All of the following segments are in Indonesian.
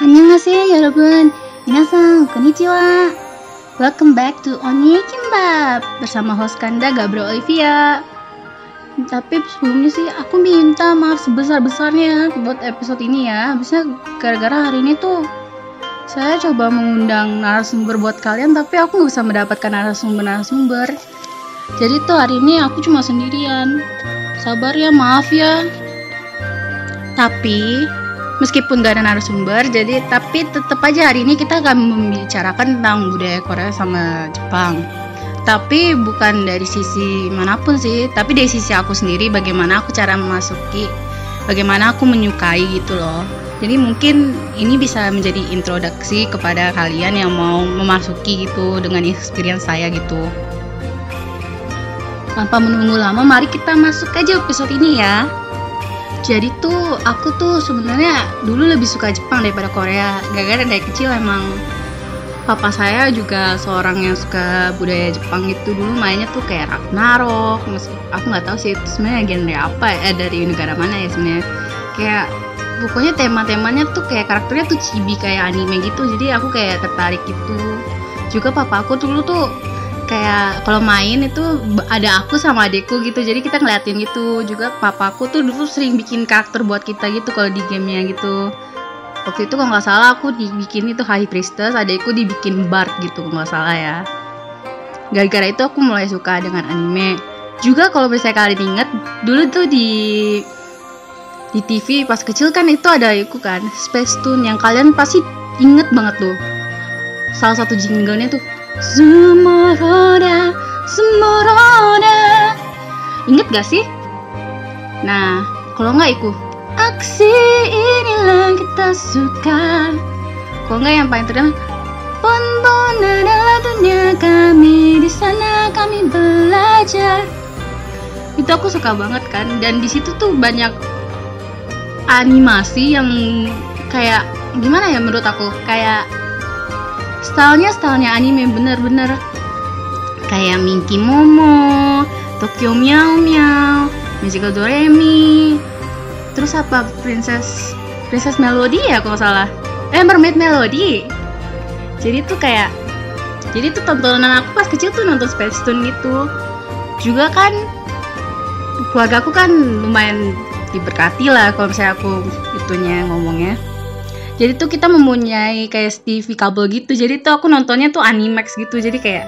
안녕하세요 여러분 Minasan, konnichiwa Welcome back to Onye Kimbap Bersama host Kanda Gabriel Olivia Tapi sebelumnya sih aku minta maaf sebesar-besarnya buat episode ini ya Bisa gara-gara hari ini tuh Saya coba mengundang narasumber buat kalian Tapi aku gak bisa mendapatkan narasumber-narasumber Jadi tuh hari ini aku cuma sendirian Sabar ya, maaf ya Tapi meskipun gak ada narasumber jadi tapi tetap aja hari ini kita akan membicarakan tentang budaya Korea sama Jepang. Tapi bukan dari sisi mana pun sih tapi dari sisi aku sendiri bagaimana aku cara memasuki bagaimana aku menyukai gitu loh. Jadi mungkin ini bisa menjadi introduksi kepada kalian yang mau memasuki gitu dengan experience saya gitu. Tanpa menunggu lama mari kita masuk aja episode ini ya jadi tuh aku tuh sebenarnya dulu lebih suka Jepang daripada Korea. Gara-gara dari kecil emang papa saya juga seorang yang suka budaya Jepang itu dulu mainnya tuh kayak Ragnarok aku nggak tahu sih itu sebenarnya genre apa ya eh, dari negara mana ya sebenarnya. Kayak pokoknya tema-temanya tuh kayak karakternya tuh chibi kayak anime gitu. Jadi aku kayak tertarik gitu. Juga papa aku dulu tuh kayak kalau main itu ada aku sama adekku gitu. Jadi kita ngeliatin gitu. Juga papaku tuh dulu sering bikin karakter buat kita gitu kalau di gamenya gitu. Waktu itu kalau nggak salah aku dibikin itu High Priestess adekku dibikin Bard gitu kalau nggak salah ya. Gara-gara itu aku mulai suka dengan anime. Juga kalau misalnya kalian inget dulu tuh di di TV pas kecil kan itu ada itu kan Space Tune yang kalian pasti inget banget tuh. Salah satu jinglenya tuh Sumoroda, Sumoroda. Ingat gak sih? Nah, kalau nggak ikut aksi inilah kita suka. Kalau nggak yang paling terkenal Bon Bon adalah dunia kami di sana kami belajar. Itu aku suka banget kan dan di situ tuh banyak animasi yang kayak gimana ya menurut aku kayak stylenya stylenya anime bener-bener. Kayak Minky Momo, Tokyo Meow Meow, Magical Doremi, terus apa? Princess Princess Melody ya kalau salah, eh Mermaid Melody. Jadi tuh kayak, jadi tuh tontonan aku pas kecil tuh nonton Space Tune gitu. Juga kan keluarga aku kan lumayan diberkati lah kalau misalnya aku itunya ngomongnya jadi tuh kita mempunyai kayak TV kabel gitu. Jadi tuh aku nontonnya tuh Animax gitu. Jadi kayak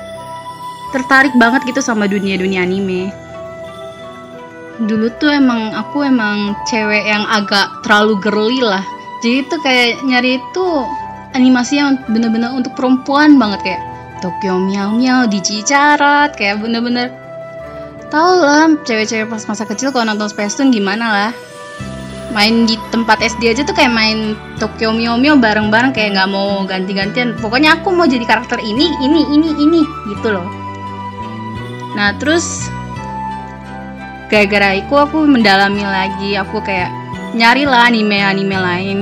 tertarik banget gitu sama dunia-dunia anime. Dulu tuh emang aku emang cewek yang agak terlalu girly lah. Jadi tuh kayak nyari itu animasi yang bener-bener untuk perempuan banget. Kayak Tokyo Meow Meow di Cicarat kayak bener-bener. Tau lah cewek-cewek pas masa kecil kalau nonton Space gimana lah main di tempat SD aja tuh kayak main Tokyo Mio Mio bareng-bareng kayak nggak mau ganti-gantian. Pokoknya aku mau jadi karakter ini ini ini ini gitu loh. Nah terus gara-gara itu aku mendalami lagi aku kayak nyari lah anime-anime lain.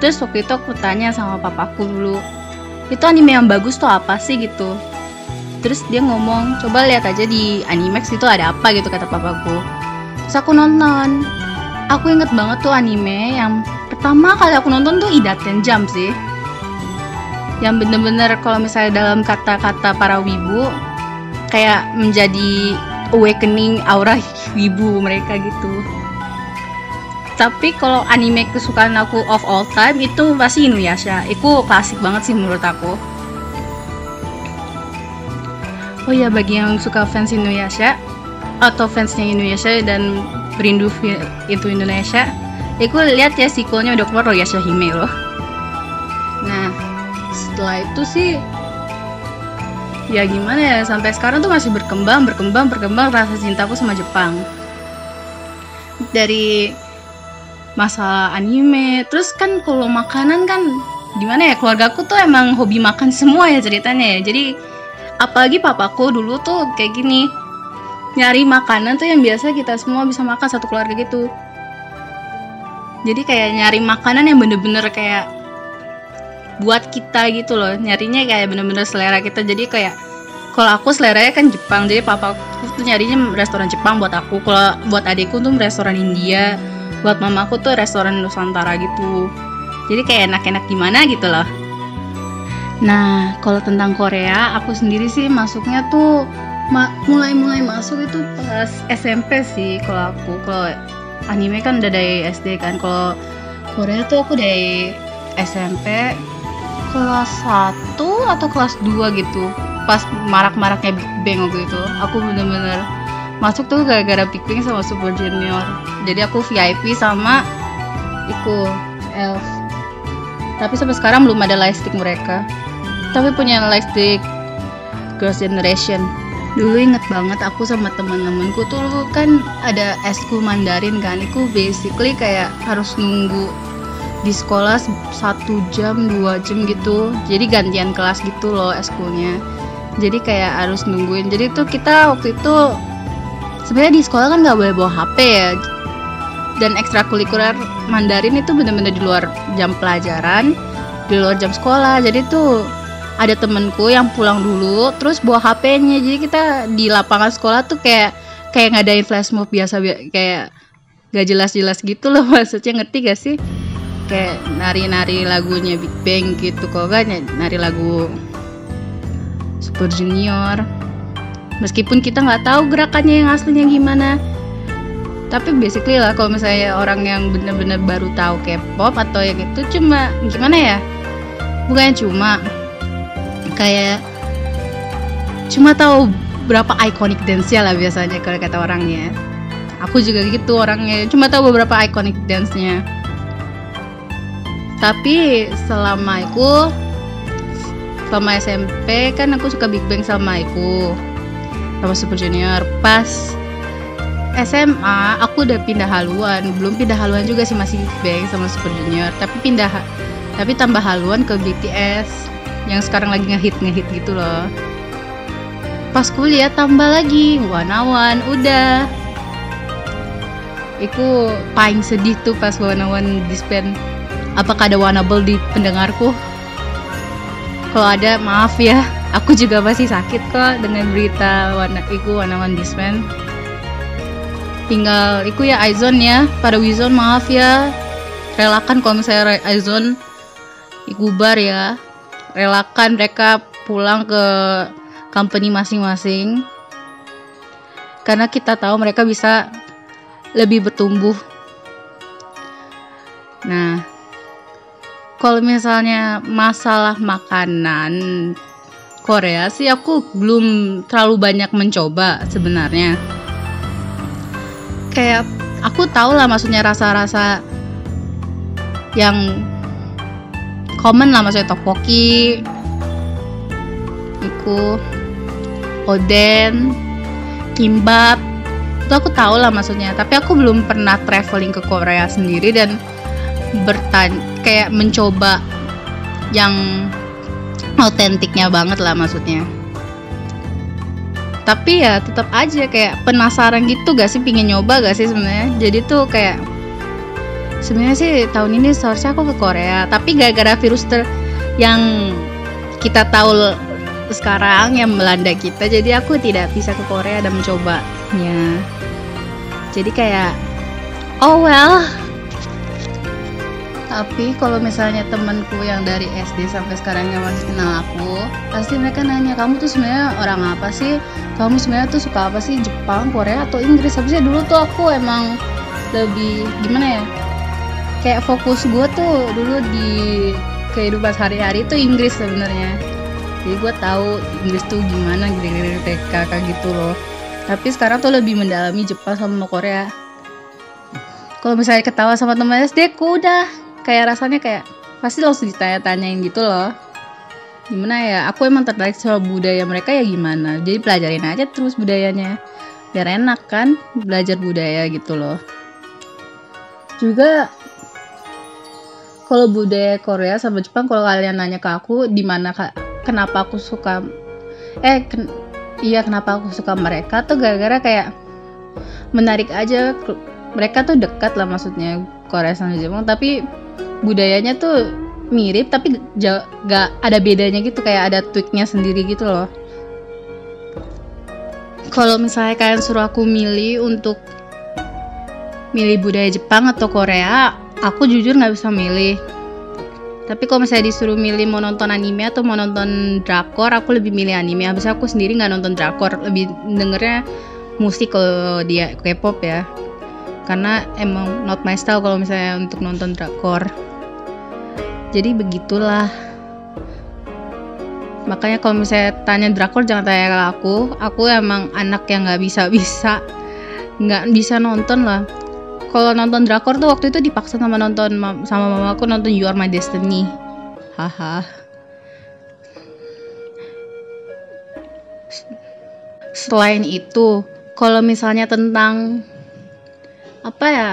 Terus waktu itu aku tanya sama papaku dulu itu anime yang bagus tuh apa sih? gitu. Terus dia ngomong coba lihat aja di Animax itu ada apa gitu kata papaku. Terus aku nonton aku inget banget tuh anime yang pertama kali aku nonton tuh Idaten Jam sih. Yang bener-bener kalau misalnya dalam kata-kata para wibu kayak menjadi awakening aura wibu mereka gitu. Tapi kalau anime kesukaan aku of all time itu pasti Inuyasha. Itu klasik banget sih menurut aku. Oh ya bagi yang suka fans Inuyasha atau fansnya Inuyasha dan rindu itu Indonesia aku lihat ya sequelnya udah keluar loh ya Hime loh. Nah setelah itu sih ya gimana ya sampai sekarang tuh masih berkembang berkembang berkembang rasa cintaku sama Jepang. Dari masalah anime terus kan kalau makanan kan gimana ya keluargaku tuh emang hobi makan semua ya ceritanya ya. Jadi apalagi papaku dulu tuh kayak gini nyari makanan tuh yang biasa kita semua bisa makan satu keluarga gitu. Jadi kayak nyari makanan yang bener-bener kayak buat kita gitu loh. Nyarinya kayak bener-bener selera kita. Jadi kayak kalau aku seleranya kan Jepang. Jadi papa aku tuh nyarinya restoran Jepang buat aku. Kalau buat adikku tuh restoran India. Buat mamaku tuh restoran Nusantara gitu. Jadi kayak enak-enak gimana gitu loh. Nah kalau tentang Korea aku sendiri sih masuknya tuh ma mulai-mulai masuk itu pas SMP sih kalau aku. Kalau anime kan udah dari SD kan. Kalau Korea tuh aku dari SMP kelas 1 atau kelas 2 gitu. Pas marak-maraknya Big Bang waktu itu. Aku bener-bener masuk tuh gara-gara Big Bang sama Super Junior. Jadi aku VIP sama Iku Elf. Tapi sampai sekarang belum ada lightstick mereka. Tapi punya lightstick Girls Generation dulu inget banget aku sama teman-temanku tuh kan ada eskul Mandarin kan? Itu basically kayak harus nunggu di sekolah satu jam dua jam gitu. Jadi gantian kelas gitu loh eskulnya jadi kayak harus nungguin. Jadi tuh kita waktu itu sebenarnya di sekolah kan nggak boleh bawa HP ya. Dan ekstrakurikuler Mandarin itu bener-bener di luar jam pelajaran di luar jam sekolah. Jadi tuh ada temenku yang pulang dulu terus bawa HP-nya jadi kita di lapangan sekolah tuh kayak kayak ngadain flash mob biasa kayak gak jelas-jelas gitu loh. Maksudnya ngerti gak sih? Kayak nari-nari lagunya Big Bang gitu kok gak nari lagu Super Junior. Meskipun kita nggak tahu gerakannya yang aslinya gimana. Tapi basically lah kalau misalnya orang yang bener-bener baru tahu K-pop atau yang itu cuma gimana ya? Bukan cuma kayak cuma tahu berapa iconic dance lah biasanya kalau kata orangnya. Aku juga gitu orangnya cuma tahu beberapa iconic dance-nya. Tapi selama aku selama SMP kan aku suka Big Bang sama aku sama Super Junior. Pas SMA aku udah pindah haluan. Belum pindah haluan juga sih masih Big Bang sama Super Junior. Tapi pindah tapi tambah haluan ke BTS yang sekarang lagi ngehit ngehit gitu loh pas kuliah tambah lagi Wanawan udah Iku paling sedih tuh pas Wanawan disband Apakah ada Wanable di pendengarku? Kalau ada, maaf ya. Aku juga masih sakit kok dengan berita warna iku Wanawan disband. Tinggal iku ya Aizon ya. Pada Wizon maaf ya. Relakan kalau misalnya Aizon bar ya. Relakan mereka pulang ke company masing-masing. Karena kita tahu mereka bisa lebih bertumbuh. Nah, kalau misalnya masalah makanan Korea sih aku belum terlalu banyak mencoba sebenarnya. Kayak aku tahu lah maksudnya rasa-rasa yang common lah maksudnya tteokbokki, iku oden, kimbap, itu aku tahu lah maksudnya. Tapi aku belum pernah traveling ke Korea sendiri dan bertanya kayak mencoba yang autentiknya banget lah maksudnya. Tapi ya tetap aja kayak penasaran gitu gak sih? Pingin nyoba gak sih sebenarnya? Jadi tuh kayak sebenarnya sih tahun ini seharusnya aku ke Korea tapi gara-gara virus ter yang kita tahu sekarang yang melanda kita jadi aku tidak bisa ke Korea dan mencobanya. Jadi kayak oh well. Tapi kalau misalnya temanku yang dari SD sampai sekarang yang masih kenal aku pasti mereka nanya kamu tuh sebenarnya orang apa sih? Kamu sebenarnya tuh suka apa sih? Jepang Korea atau Inggris? Habisnya dulu tuh aku emang lebih gimana ya kayak fokus gue tuh dulu di kehidupan sehari-hari itu Inggris sebenarnya. Jadi gue tahu Inggris tuh gimana gini-gini TK kayak gitu loh. Tapi sekarang tuh lebih mendalami Jepang sama Korea. Kalau misalnya ketawa sama teman SD ku udah kayak rasanya kayak pasti langsung ditanya-tanyain gitu loh. Gimana ya aku emang tertarik sama budaya mereka ya gimana? Jadi pelajarin aja terus budayanya. Biar enak kan belajar budaya gitu loh. Juga kalau budaya Korea sama Jepang kalau kalian nanya ke aku di mana kenapa aku suka eh ken, iya kenapa aku suka mereka tuh gara-gara kayak menarik aja. Mereka tuh dekat lah maksudnya Korea sama Jepang tapi budayanya tuh mirip tapi gak ada bedanya gitu kayak ada tweaknya sendiri gitu loh. Kalau misalnya kalian suruh aku milih untuk milih budaya Jepang atau Korea aku jujur nggak bisa milih. Tapi kalau misalnya disuruh milih mau nonton anime atau mau nonton drakor aku lebih milih anime. Habis aku sendiri nggak nonton drakor lebih dengernya musik kalau dia K-pop ya. Karena emang not my style kalau misalnya untuk nonton drakor. Jadi begitulah. Makanya kalau misalnya tanya drakor jangan tanya ke aku. Aku emang anak yang nggak bisa bisa nggak bisa nonton lah kalau nonton drakor tuh waktu itu dipaksa sama nonton sama mama aku nonton You Are My Destiny. Haha. Selain itu kalau misalnya tentang apa ya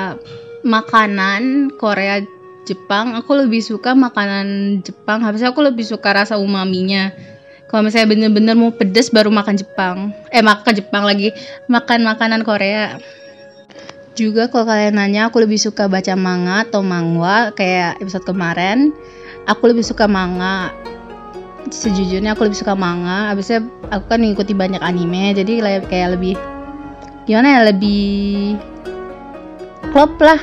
makanan Korea Jepang aku lebih suka makanan Jepang. Habisnya aku lebih suka rasa umaminya. Kalau misalnya bener-bener mau pedes baru makan Jepang. Eh makan Jepang lagi. Makan makanan Korea juga kalau kalian nanya aku lebih suka baca manga atau mangwa kayak episode kemarin. Aku lebih suka manga. Sejujurnya aku lebih suka manga. Habisnya aku kan mengikuti banyak anime jadi kayak lebih gimana ya lebih klop lah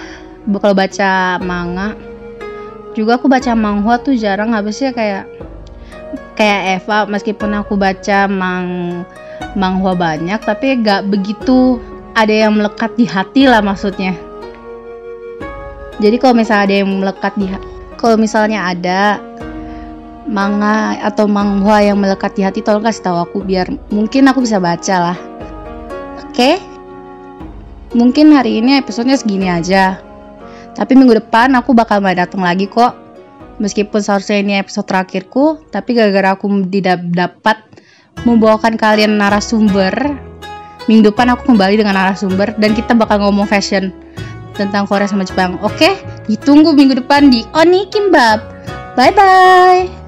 kalau baca manga. Juga aku baca manhwa tuh jarang. Habisnya kayak kayak Eva meskipun aku baca mang manhwa banyak tapi gak begitu ada yang melekat di hati lah maksudnya. Jadi kalau misalnya ada yang melekat di kalau misalnya ada manga atau manhwa yang melekat di hati tolong kasih tahu aku biar mungkin aku bisa baca lah. Oke? Okay? mungkin hari ini episodenya segini aja. Tapi minggu depan aku bakal datang lagi kok. Meskipun seharusnya ini episode terakhirku tapi gara-gara aku tidak dapat membawakan kalian narasumber minggu depan aku kembali dengan narasumber dan kita bakal ngomong fashion tentang Korea sama Jepang. Oke, ditunggu minggu depan di Oni Kimbab. Bye bye.